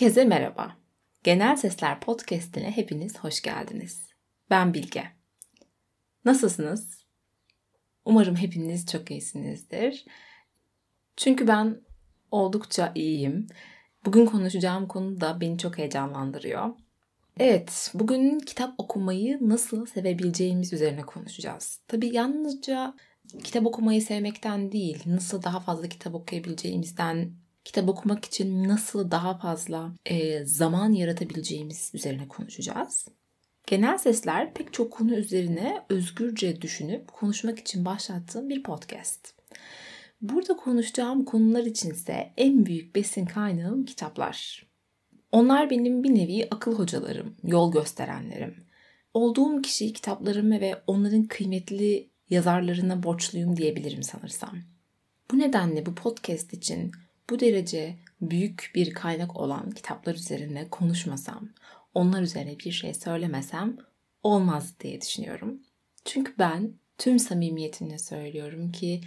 Herkese merhaba. Genel Sesler Podcast'ine hepiniz hoş geldiniz. Ben Bilge. Nasılsınız? Umarım hepiniz çok iyisinizdir. Çünkü ben oldukça iyiyim. Bugün konuşacağım konu da beni çok heyecanlandırıyor. Evet, bugün kitap okumayı nasıl sevebileceğimiz üzerine konuşacağız. Tabii yalnızca kitap okumayı sevmekten değil, nasıl daha fazla kitap okuyabileceğimizden kitap okumak için nasıl daha fazla e, zaman yaratabileceğimiz üzerine konuşacağız. Genel Sesler pek çok konu üzerine özgürce düşünüp konuşmak için başlattığım bir podcast. Burada konuşacağım konular içinse en büyük besin kaynağım kitaplar. Onlar benim bir nevi akıl hocalarım, yol gösterenlerim. Olduğum kişiyi kitaplarıma ve onların kıymetli yazarlarına borçluyum diyebilirim sanırsam. Bu nedenle bu podcast için bu derece büyük bir kaynak olan kitaplar üzerine konuşmasam, onlar üzerine bir şey söylemesem olmaz diye düşünüyorum. Çünkü ben tüm samimiyetimle söylüyorum ki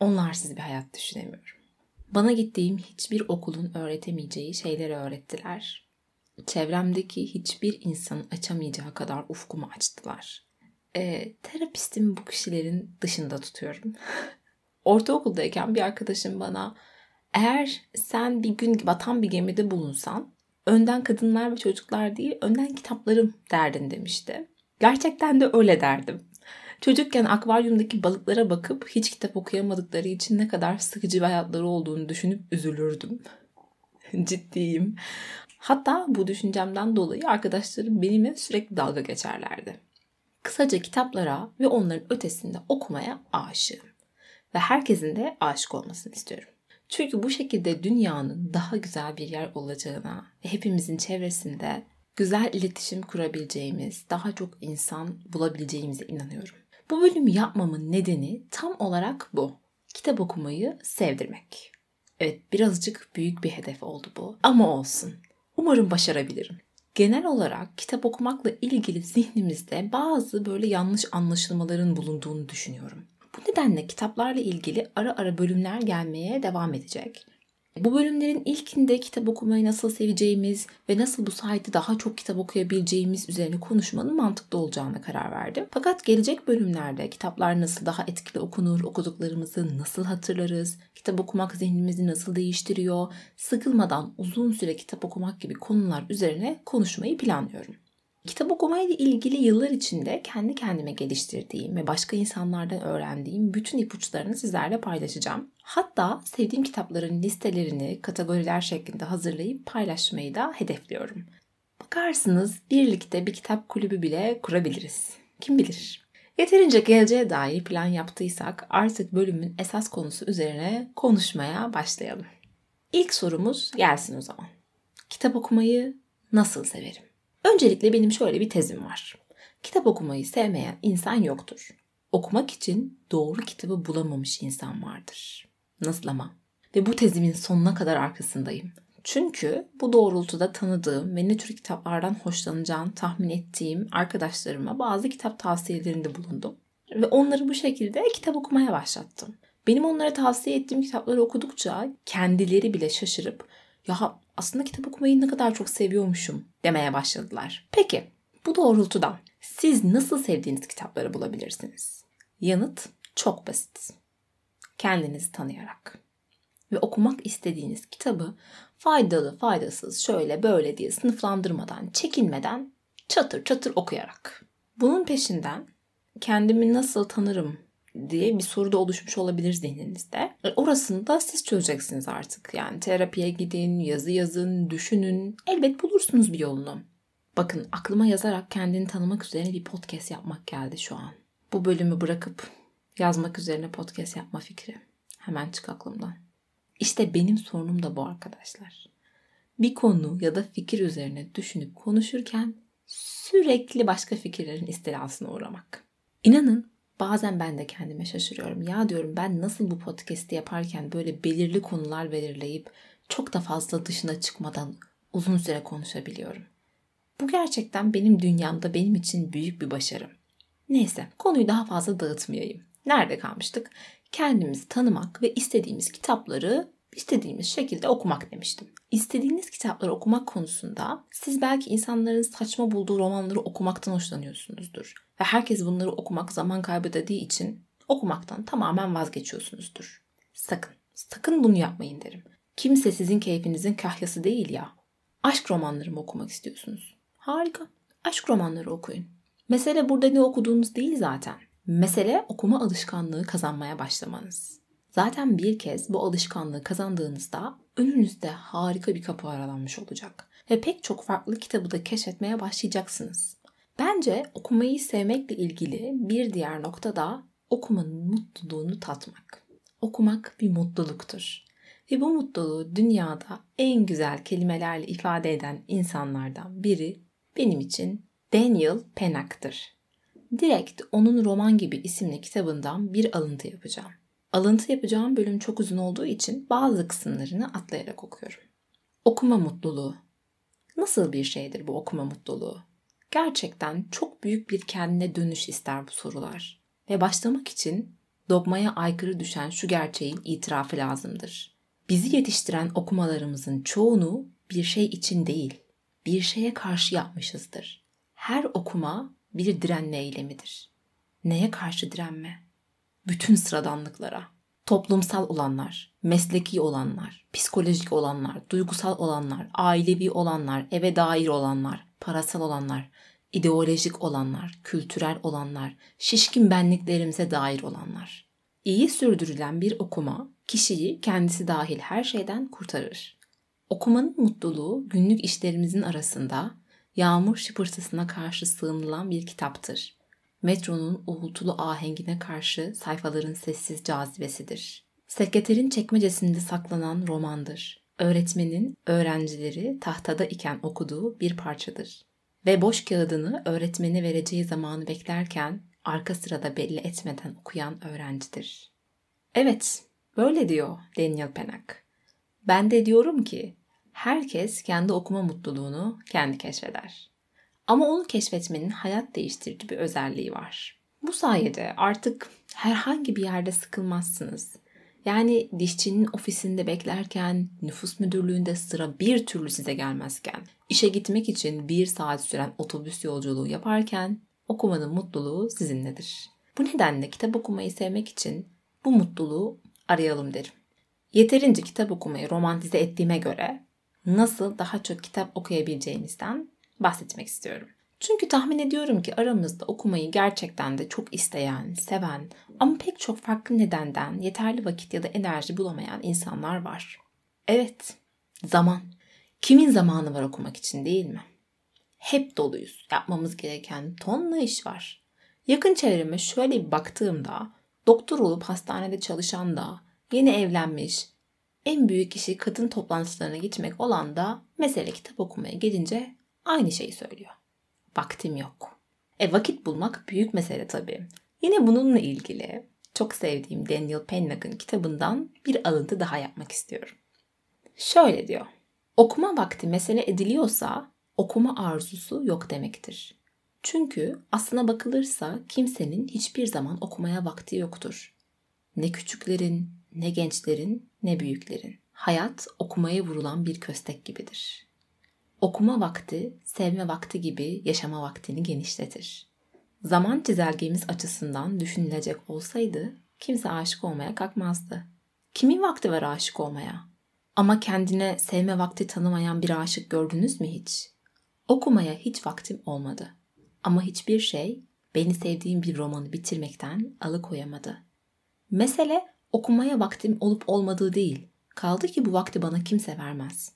onlarsız bir hayat düşünemiyorum. Bana gittiğim hiçbir okulun öğretemeyeceği şeyleri öğrettiler. Çevremdeki hiçbir insanın açamayacağı kadar ufkumu açtılar. E, terapistimi bu kişilerin dışında tutuyorum. Ortaokuldayken bir arkadaşım bana eğer sen bir gün batan bir gemide bulunsan önden kadınlar ve çocuklar değil önden kitaplarım derdin demişti. Gerçekten de öyle derdim. Çocukken akvaryumdaki balıklara bakıp hiç kitap okuyamadıkları için ne kadar sıkıcı bir hayatları olduğunu düşünüp üzülürdüm. Ciddiyim. Hatta bu düşüncemden dolayı arkadaşlarım benimle sürekli dalga geçerlerdi. Kısaca kitaplara ve onların ötesinde okumaya aşığım. Ve herkesin de aşık olmasını istiyorum. Çünkü bu şekilde dünyanın daha güzel bir yer olacağına ve hepimizin çevresinde güzel iletişim kurabileceğimiz, daha çok insan bulabileceğimize inanıyorum. Bu bölümü yapmamın nedeni tam olarak bu. Kitap okumayı sevdirmek. Evet birazcık büyük bir hedef oldu bu ama olsun. Umarım başarabilirim. Genel olarak kitap okumakla ilgili zihnimizde bazı böyle yanlış anlaşılmaların bulunduğunu düşünüyorum. Bu nedenle kitaplarla ilgili ara ara bölümler gelmeye devam edecek. Bu bölümlerin ilkinde kitap okumayı nasıl seveceğimiz ve nasıl bu sayede daha çok kitap okuyabileceğimiz üzerine konuşmanın mantıklı olacağına karar verdim. Fakat gelecek bölümlerde kitaplar nasıl daha etkili okunur, okuduklarımızı nasıl hatırlarız, kitap okumak zihnimizi nasıl değiştiriyor, sıkılmadan uzun süre kitap okumak gibi konular üzerine konuşmayı planlıyorum. Kitap okumayla ilgili yıllar içinde kendi kendime geliştirdiğim ve başka insanlardan öğrendiğim bütün ipuçlarını sizlerle paylaşacağım. Hatta sevdiğim kitapların listelerini kategoriler şeklinde hazırlayıp paylaşmayı da hedefliyorum. Bakarsınız birlikte bir kitap kulübü bile kurabiliriz. Kim bilir? Yeterince geleceğe dair plan yaptıysak artık bölümün esas konusu üzerine konuşmaya başlayalım. İlk sorumuz gelsin o zaman. Kitap okumayı nasıl severim? Öncelikle benim şöyle bir tezim var. Kitap okumayı sevmeyen insan yoktur. Okumak için doğru kitabı bulamamış insan vardır. Nasıl ama? Ve bu tezimin sonuna kadar arkasındayım. Çünkü bu doğrultuda tanıdığım ve ne tür kitaplardan hoşlanacağını tahmin ettiğim arkadaşlarıma bazı kitap tavsiyelerinde bulundum. Ve onları bu şekilde kitap okumaya başlattım. Benim onlara tavsiye ettiğim kitapları okudukça kendileri bile şaşırıp ya aslında kitap okumayı ne kadar çok seviyormuşum demeye başladılar. Peki bu doğrultuda siz nasıl sevdiğiniz kitapları bulabilirsiniz? Yanıt çok basit. Kendinizi tanıyarak ve okumak istediğiniz kitabı faydalı, faydasız, şöyle böyle diye sınıflandırmadan, çekinmeden çatır çatır okuyarak. Bunun peşinden kendimi nasıl tanırım diye bir soru da oluşmuş olabilir zihninizde. E, orasını da siz çözeceksiniz artık. Yani terapiye gidin, yazı yazın, düşünün. Elbet bulursunuz bir yolunu. Bakın aklıma yazarak kendini tanımak üzerine bir podcast yapmak geldi şu an. Bu bölümü bırakıp yazmak üzerine podcast yapma fikri. Hemen çık aklımdan. İşte benim sorunum da bu arkadaşlar. Bir konu ya da fikir üzerine düşünüp konuşurken sürekli başka fikirlerin istilasına uğramak. İnanın Bazen ben de kendime şaşırıyorum. Ya diyorum ben nasıl bu podcast'i yaparken böyle belirli konular belirleyip çok da fazla dışına çıkmadan uzun süre konuşabiliyorum. Bu gerçekten benim dünyamda benim için büyük bir başarım. Neyse konuyu daha fazla dağıtmayayım. Nerede kalmıştık? Kendimizi tanımak ve istediğimiz kitapları istediğimiz şekilde okumak demiştim. İstediğiniz kitapları okumak konusunda siz belki insanların saçma bulduğu romanları okumaktan hoşlanıyorsunuzdur. Ve herkes bunları okumak zaman kaybı dediği için okumaktan tamamen vazgeçiyorsunuzdur. Sakın, sakın bunu yapmayın derim. Kimse sizin keyfinizin kahyası değil ya. Aşk romanları mı okumak istiyorsunuz? Harika. Aşk romanları okuyun. Mesele burada ne okuduğunuz değil zaten. Mesele okuma alışkanlığı kazanmaya başlamanız. Zaten bir kez bu alışkanlığı kazandığınızda önünüzde harika bir kapı aralanmış olacak. Ve pek çok farklı kitabı da keşfetmeye başlayacaksınız. Bence okumayı sevmekle ilgili bir diğer nokta da okumanın mutluluğunu tatmak. Okumak bir mutluluktur. Ve bu mutluluğu dünyada en güzel kelimelerle ifade eden insanlardan biri benim için Daniel Pennack'tır. Direkt onun Roman gibi isimli kitabından bir alıntı yapacağım. Alıntı yapacağım bölüm çok uzun olduğu için bazı kısımlarını atlayarak okuyorum. Okuma mutluluğu. Nasıl bir şeydir bu okuma mutluluğu? Gerçekten çok büyük bir kendine dönüş ister bu sorular. Ve başlamak için dogmaya aykırı düşen şu gerçeğin itirafı lazımdır. Bizi yetiştiren okumalarımızın çoğunu bir şey için değil, bir şeye karşı yapmışızdır. Her okuma bir direnme eylemidir. Neye karşı direnme? Bütün sıradanlıklara. Toplumsal olanlar, mesleki olanlar, psikolojik olanlar, duygusal olanlar, ailevi olanlar, eve dair olanlar, parasal olanlar, ideolojik olanlar, kültürel olanlar, şişkin benliklerimize dair olanlar. İyi sürdürülen bir okuma kişiyi kendisi dahil her şeyden kurtarır. Okumanın mutluluğu günlük işlerimizin arasında yağmur şıpırtısına karşı sığınılan bir kitaptır. Metronun uğultulu ahengine karşı sayfaların sessiz cazibesidir. Sekreterin çekmecesinde saklanan romandır. Öğretmenin öğrencileri tahtada iken okuduğu bir parçadır. Ve boş kağıdını öğretmeni vereceği zamanı beklerken arka sırada belli etmeden okuyan öğrencidir. Evet, böyle diyor Daniel Pennock. Ben de diyorum ki herkes kendi okuma mutluluğunu kendi keşfeder. Ama onu keşfetmenin hayat değiştirici bir özelliği var. Bu sayede artık herhangi bir yerde sıkılmazsınız. Yani dişçinin ofisinde beklerken, nüfus müdürlüğünde sıra bir türlü size gelmezken, işe gitmek için bir saat süren otobüs yolculuğu yaparken okumanın mutluluğu sizinledir. Bu nedenle kitap okumayı sevmek için bu mutluluğu arayalım derim. Yeterince kitap okumayı romantize ettiğime göre nasıl daha çok kitap okuyabileceğinizden bahsetmek istiyorum. Çünkü tahmin ediyorum ki aramızda okumayı gerçekten de çok isteyen, seven ama pek çok farklı nedenden yeterli vakit ya da enerji bulamayan insanlar var. Evet, zaman. Kimin zamanı var okumak için değil mi? Hep doluyuz. Yapmamız gereken tonla iş var. Yakın çevreme şöyle bir baktığımda doktor olup hastanede çalışan da, yeni evlenmiş, en büyük işi kadın toplantılarına gitmek olan da mesele kitap okumaya gelince aynı şeyi söylüyor. Vaktim yok. E vakit bulmak büyük mesele tabii. Yine bununla ilgili çok sevdiğim Daniel Pennack'ın kitabından bir alıntı daha yapmak istiyorum. Şöyle diyor. Okuma vakti mesele ediliyorsa okuma arzusu yok demektir. Çünkü aslına bakılırsa kimsenin hiçbir zaman okumaya vakti yoktur. Ne küçüklerin, ne gençlerin, ne büyüklerin. Hayat okumaya vurulan bir köstek gibidir. Okuma vakti, sevme vakti gibi yaşama vaktini genişletir. Zaman çizelgemiz açısından düşünülecek olsaydı kimse aşık olmaya kalkmazdı. Kimin vakti var aşık olmaya? Ama kendine sevme vakti tanımayan bir aşık gördünüz mü hiç? Okumaya hiç vaktim olmadı. Ama hiçbir şey beni sevdiğim bir romanı bitirmekten alıkoyamadı. Mesele okumaya vaktim olup olmadığı değil. Kaldı ki bu vakti bana kimse vermez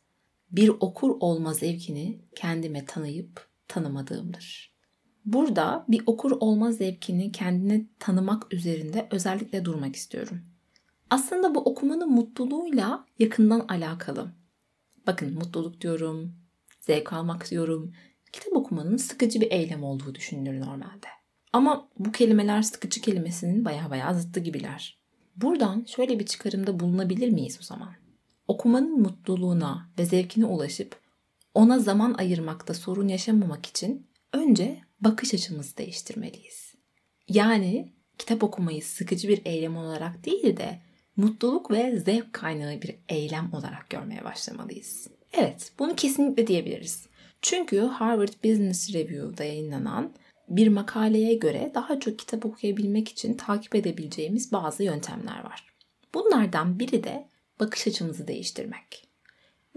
bir okur olma zevkini kendime tanıyıp tanımadığımdır. Burada bir okur olma zevkini kendine tanımak üzerinde özellikle durmak istiyorum. Aslında bu okumanın mutluluğuyla yakından alakalı. Bakın mutluluk diyorum, zevk almak diyorum. Kitap okumanın sıkıcı bir eylem olduğu düşünülür normalde. Ama bu kelimeler sıkıcı kelimesinin baya baya zıttı gibiler. Buradan şöyle bir çıkarımda bulunabilir miyiz o zaman? Okumanın mutluluğuna ve zevkine ulaşıp ona zaman ayırmakta sorun yaşamamak için önce bakış açımızı değiştirmeliyiz. Yani kitap okumayı sıkıcı bir eylem olarak değil de mutluluk ve zevk kaynağı bir eylem olarak görmeye başlamalıyız. Evet, bunu kesinlikle diyebiliriz. Çünkü Harvard Business Review'da yayınlanan bir makaleye göre daha çok kitap okuyabilmek için takip edebileceğimiz bazı yöntemler var. Bunlardan biri de bakış açımızı değiştirmek.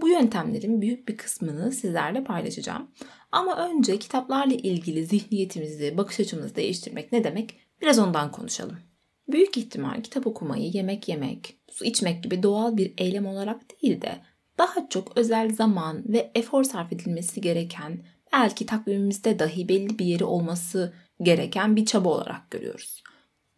Bu yöntemlerin büyük bir kısmını sizlerle paylaşacağım. Ama önce kitaplarla ilgili zihniyetimizi, bakış açımızı değiştirmek ne demek? Biraz ondan konuşalım. Büyük ihtimal kitap okumayı yemek yemek, su içmek gibi doğal bir eylem olarak değil de daha çok özel zaman ve efor sarf edilmesi gereken, belki takvimimizde dahi belli bir yeri olması gereken bir çaba olarak görüyoruz.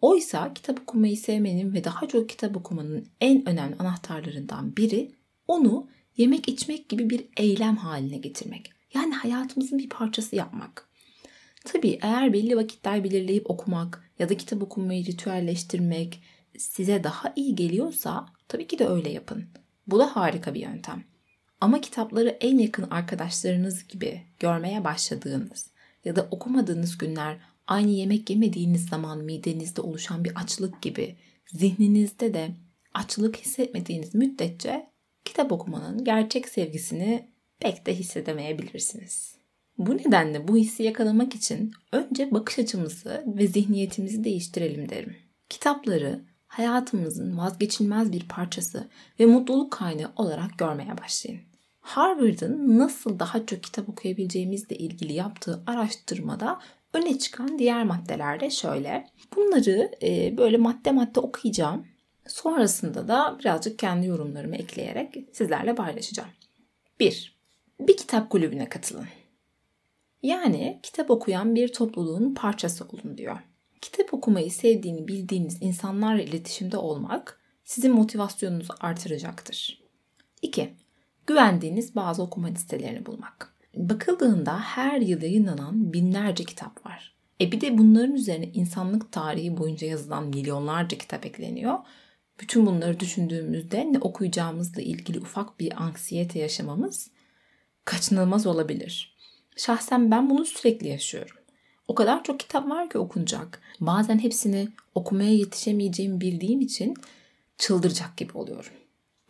Oysa kitap okumayı sevmenin ve daha çok kitap okumanın en önemli anahtarlarından biri onu yemek içmek gibi bir eylem haline getirmek. Yani hayatımızın bir parçası yapmak. Tabii eğer belli vakitler belirleyip okumak ya da kitap okumayı ritüelleştirmek size daha iyi geliyorsa tabii ki de öyle yapın. Bu da harika bir yöntem. Ama kitapları en yakın arkadaşlarınız gibi görmeye başladığınız ya da okumadığınız günler aynı yemek yemediğiniz zaman midenizde oluşan bir açlık gibi zihninizde de açlık hissetmediğiniz müddetçe kitap okumanın gerçek sevgisini pek de hissedemeyebilirsiniz. Bu nedenle bu hissi yakalamak için önce bakış açımızı ve zihniyetimizi değiştirelim derim. Kitapları hayatımızın vazgeçilmez bir parçası ve mutluluk kaynağı olarak görmeye başlayın. Harvard'ın nasıl daha çok kitap okuyabileceğimizle ilgili yaptığı araştırmada öne çıkan diğer maddeler de şöyle. Bunları e, böyle madde madde okuyacağım. Sonrasında da birazcık kendi yorumlarımı ekleyerek sizlerle paylaşacağım. 1. Bir kitap kulübüne katılın. Yani kitap okuyan bir topluluğun parçası olun diyor. Kitap okumayı sevdiğini bildiğiniz insanlarla iletişimde olmak sizin motivasyonunuzu artıracaktır. 2. Güvendiğiniz bazı okuma listelerini bulmak. Bakıldığında her yıl yayınlanan binlerce kitap var. E bir de bunların üzerine insanlık tarihi boyunca yazılan milyonlarca kitap ekleniyor. Bütün bunları düşündüğümüzde ne okuyacağımızla ilgili ufak bir anksiyete yaşamamız kaçınılmaz olabilir. Şahsen ben bunu sürekli yaşıyorum. O kadar çok kitap var ki okunacak. Bazen hepsini okumaya yetişemeyeceğimi bildiğim için çıldıracak gibi oluyorum.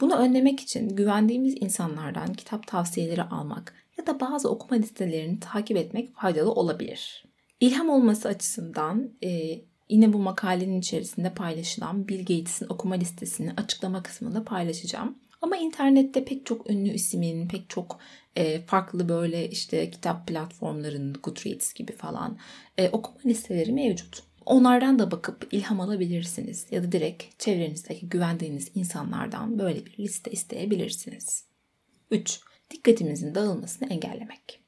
Bunu önlemek için güvendiğimiz insanlardan kitap tavsiyeleri almak ya da bazı okuma listelerini takip etmek faydalı olabilir. İlham olması açısından e, yine bu makalenin içerisinde paylaşılan Bill Gates'in okuma listesini açıklama kısmında paylaşacağım. Ama internette pek çok ünlü ismin, pek çok e, farklı böyle işte kitap platformlarının Goodreads gibi falan e, okuma listeleri mevcut. Onlardan da bakıp ilham alabilirsiniz ya da direkt çevrenizdeki güvendiğiniz insanlardan böyle bir liste isteyebilirsiniz. 3. Dikkatimizin dağılmasını engellemek.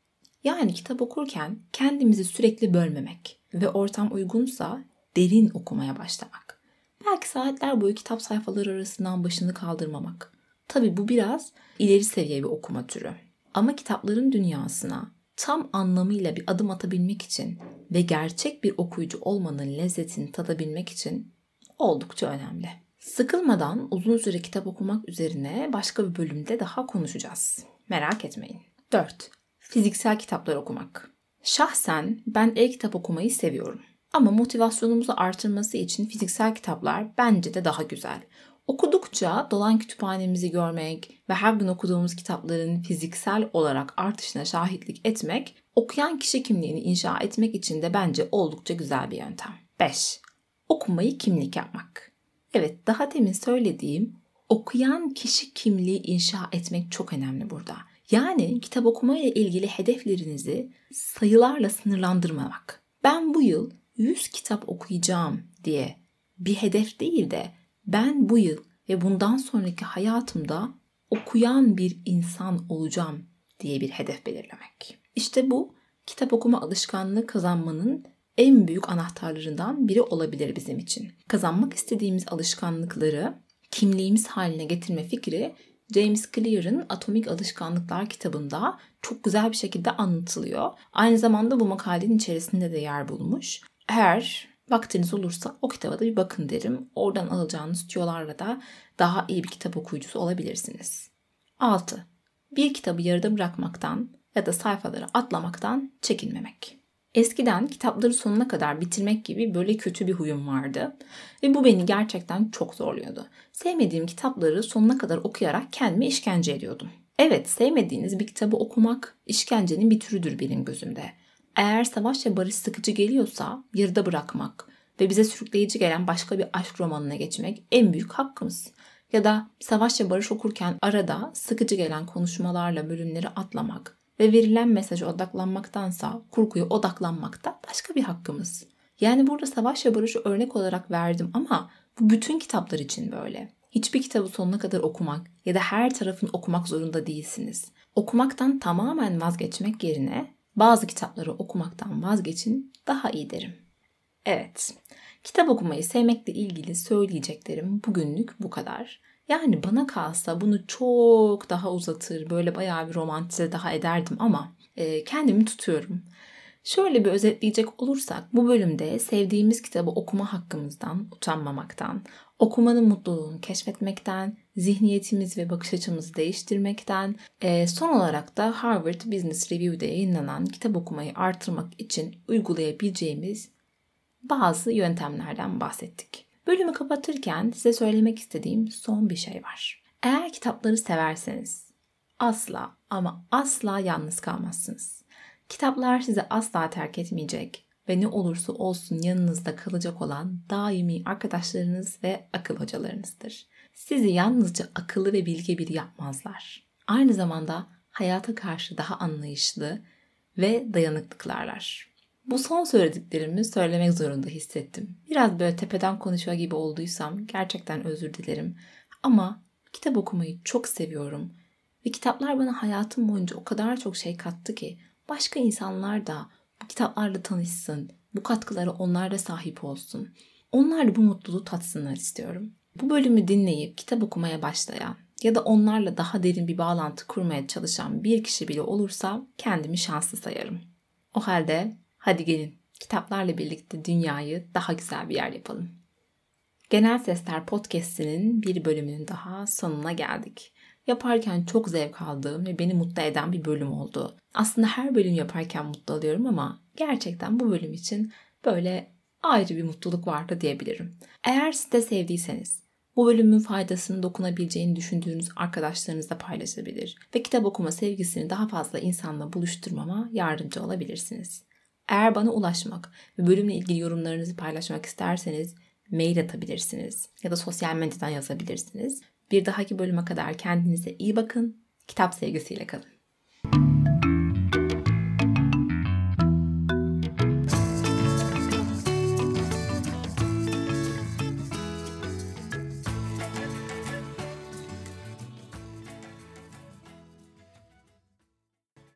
Yani kitap okurken kendimizi sürekli bölmemek ve ortam uygunsa derin okumaya başlamak. Belki saatler boyu kitap sayfaları arasından başını kaldırmamak. Tabi bu biraz ileri seviye bir okuma türü. Ama kitapların dünyasına tam anlamıyla bir adım atabilmek için ve gerçek bir okuyucu olmanın lezzetini tadabilmek için oldukça önemli. Sıkılmadan uzun süre kitap okumak üzerine başka bir bölümde daha konuşacağız. Merak etmeyin. 4. Fiziksel kitaplar okumak. Şahsen ben e-kitap okumayı seviyorum. Ama motivasyonumuzu artırması için fiziksel kitaplar bence de daha güzel. Okudukça dolan kütüphanemizi görmek ve her gün okuduğumuz kitapların fiziksel olarak artışına şahitlik etmek, okuyan kişi kimliğini inşa etmek için de bence oldukça güzel bir yöntem. 5. Okumayı kimlik yapmak. Evet, daha demin söylediğim okuyan kişi kimliği inşa etmek çok önemli burada. Yani kitap okumayla ilgili hedeflerinizi sayılarla sınırlandırmamak. Ben bu yıl 100 kitap okuyacağım diye bir hedef değil de ben bu yıl ve bundan sonraki hayatımda okuyan bir insan olacağım diye bir hedef belirlemek. İşte bu kitap okuma alışkanlığı kazanmanın en büyük anahtarlarından biri olabilir bizim için. Kazanmak istediğimiz alışkanlıkları kimliğimiz haline getirme fikri James Clear'ın Atomik Alışkanlıklar kitabında çok güzel bir şekilde anlatılıyor. Aynı zamanda bu makalenin içerisinde de yer bulmuş. Eğer vaktiniz olursa o kitaba da bir bakın derim. Oradan alacağınız tüyolarla da daha iyi bir kitap okuyucusu olabilirsiniz. 6. Bir kitabı yarıda bırakmaktan ya da sayfaları atlamaktan çekinmemek. Eskiden kitapları sonuna kadar bitirmek gibi böyle kötü bir huyum vardı. Ve bu beni gerçekten çok zorluyordu. Sevmediğim kitapları sonuna kadar okuyarak kendimi işkence ediyordum. Evet, sevmediğiniz bir kitabı okumak işkencenin bir türüdür benim gözümde. Eğer savaş ve barış sıkıcı geliyorsa yarıda bırakmak ve bize sürükleyici gelen başka bir aşk romanına geçmek en büyük hakkımız. Ya da savaş ve barış okurken arada sıkıcı gelen konuşmalarla bölümleri atlamak ve verilen mesaja odaklanmaktansa kurguya odaklanmakta başka bir hakkımız. Yani burada savaş ve barışı örnek olarak verdim ama bu bütün kitaplar için böyle. Hiçbir kitabı sonuna kadar okumak ya da her tarafını okumak zorunda değilsiniz. Okumaktan tamamen vazgeçmek yerine bazı kitapları okumaktan vazgeçin daha iyi derim. Evet, kitap okumayı sevmekle ilgili söyleyeceklerim bugünlük bu kadar. Yani bana kalsa bunu çok daha uzatır, böyle bayağı bir romantize daha ederdim ama e, kendimi tutuyorum. Şöyle bir özetleyecek olursak bu bölümde sevdiğimiz kitabı okuma hakkımızdan utanmamaktan, okumanın mutluluğunu keşfetmekten, zihniyetimiz ve bakış açımızı değiştirmekten, e, son olarak da Harvard Business Review'de yayınlanan kitap okumayı artırmak için uygulayabileceğimiz bazı yöntemlerden bahsettik. Bölümü kapatırken size söylemek istediğim son bir şey var. Eğer kitapları severseniz asla ama asla yalnız kalmazsınız. Kitaplar sizi asla terk etmeyecek ve ne olursa olsun yanınızda kalacak olan daimi arkadaşlarınız ve akıl hocalarınızdır. Sizi yalnızca akıllı ve bilge biri yapmazlar. Aynı zamanda hayata karşı daha anlayışlı ve dayanıklı kılarlar. Bu son söylediklerimi söylemek zorunda hissettim. Biraz böyle tepeden konuşuyor gibi olduysam gerçekten özür dilerim. Ama kitap okumayı çok seviyorum. Ve kitaplar bana hayatım boyunca o kadar çok şey kattı ki başka insanlar da bu kitaplarla tanışsın, bu katkılara onlar da sahip olsun. Onlar da bu mutluluğu tatsınlar istiyorum. Bu bölümü dinleyip kitap okumaya başlayan ya da onlarla daha derin bir bağlantı kurmaya çalışan bir kişi bile olursa kendimi şanslı sayarım. O halde hadi gelin kitaplarla birlikte dünyayı daha güzel bir yer yapalım. Genel Sesler Podcast'inin bir bölümünün daha sonuna geldik yaparken çok zevk aldığım ve beni mutlu eden bir bölüm oldu. Aslında her bölüm yaparken mutlu oluyorum ama gerçekten bu bölüm için böyle ayrı bir mutluluk vardı diyebilirim. Eğer siz de sevdiyseniz bu bölümün faydasını dokunabileceğini düşündüğünüz arkadaşlarınızla paylaşabilir ve kitap okuma sevgisini daha fazla insanla buluşturmama yardımcı olabilirsiniz. Eğer bana ulaşmak ve bölümle ilgili yorumlarınızı paylaşmak isterseniz mail atabilirsiniz ya da sosyal medyadan yazabilirsiniz. Bir dahaki bölüme kadar kendinize iyi bakın. Kitap sevgisiyle kalın.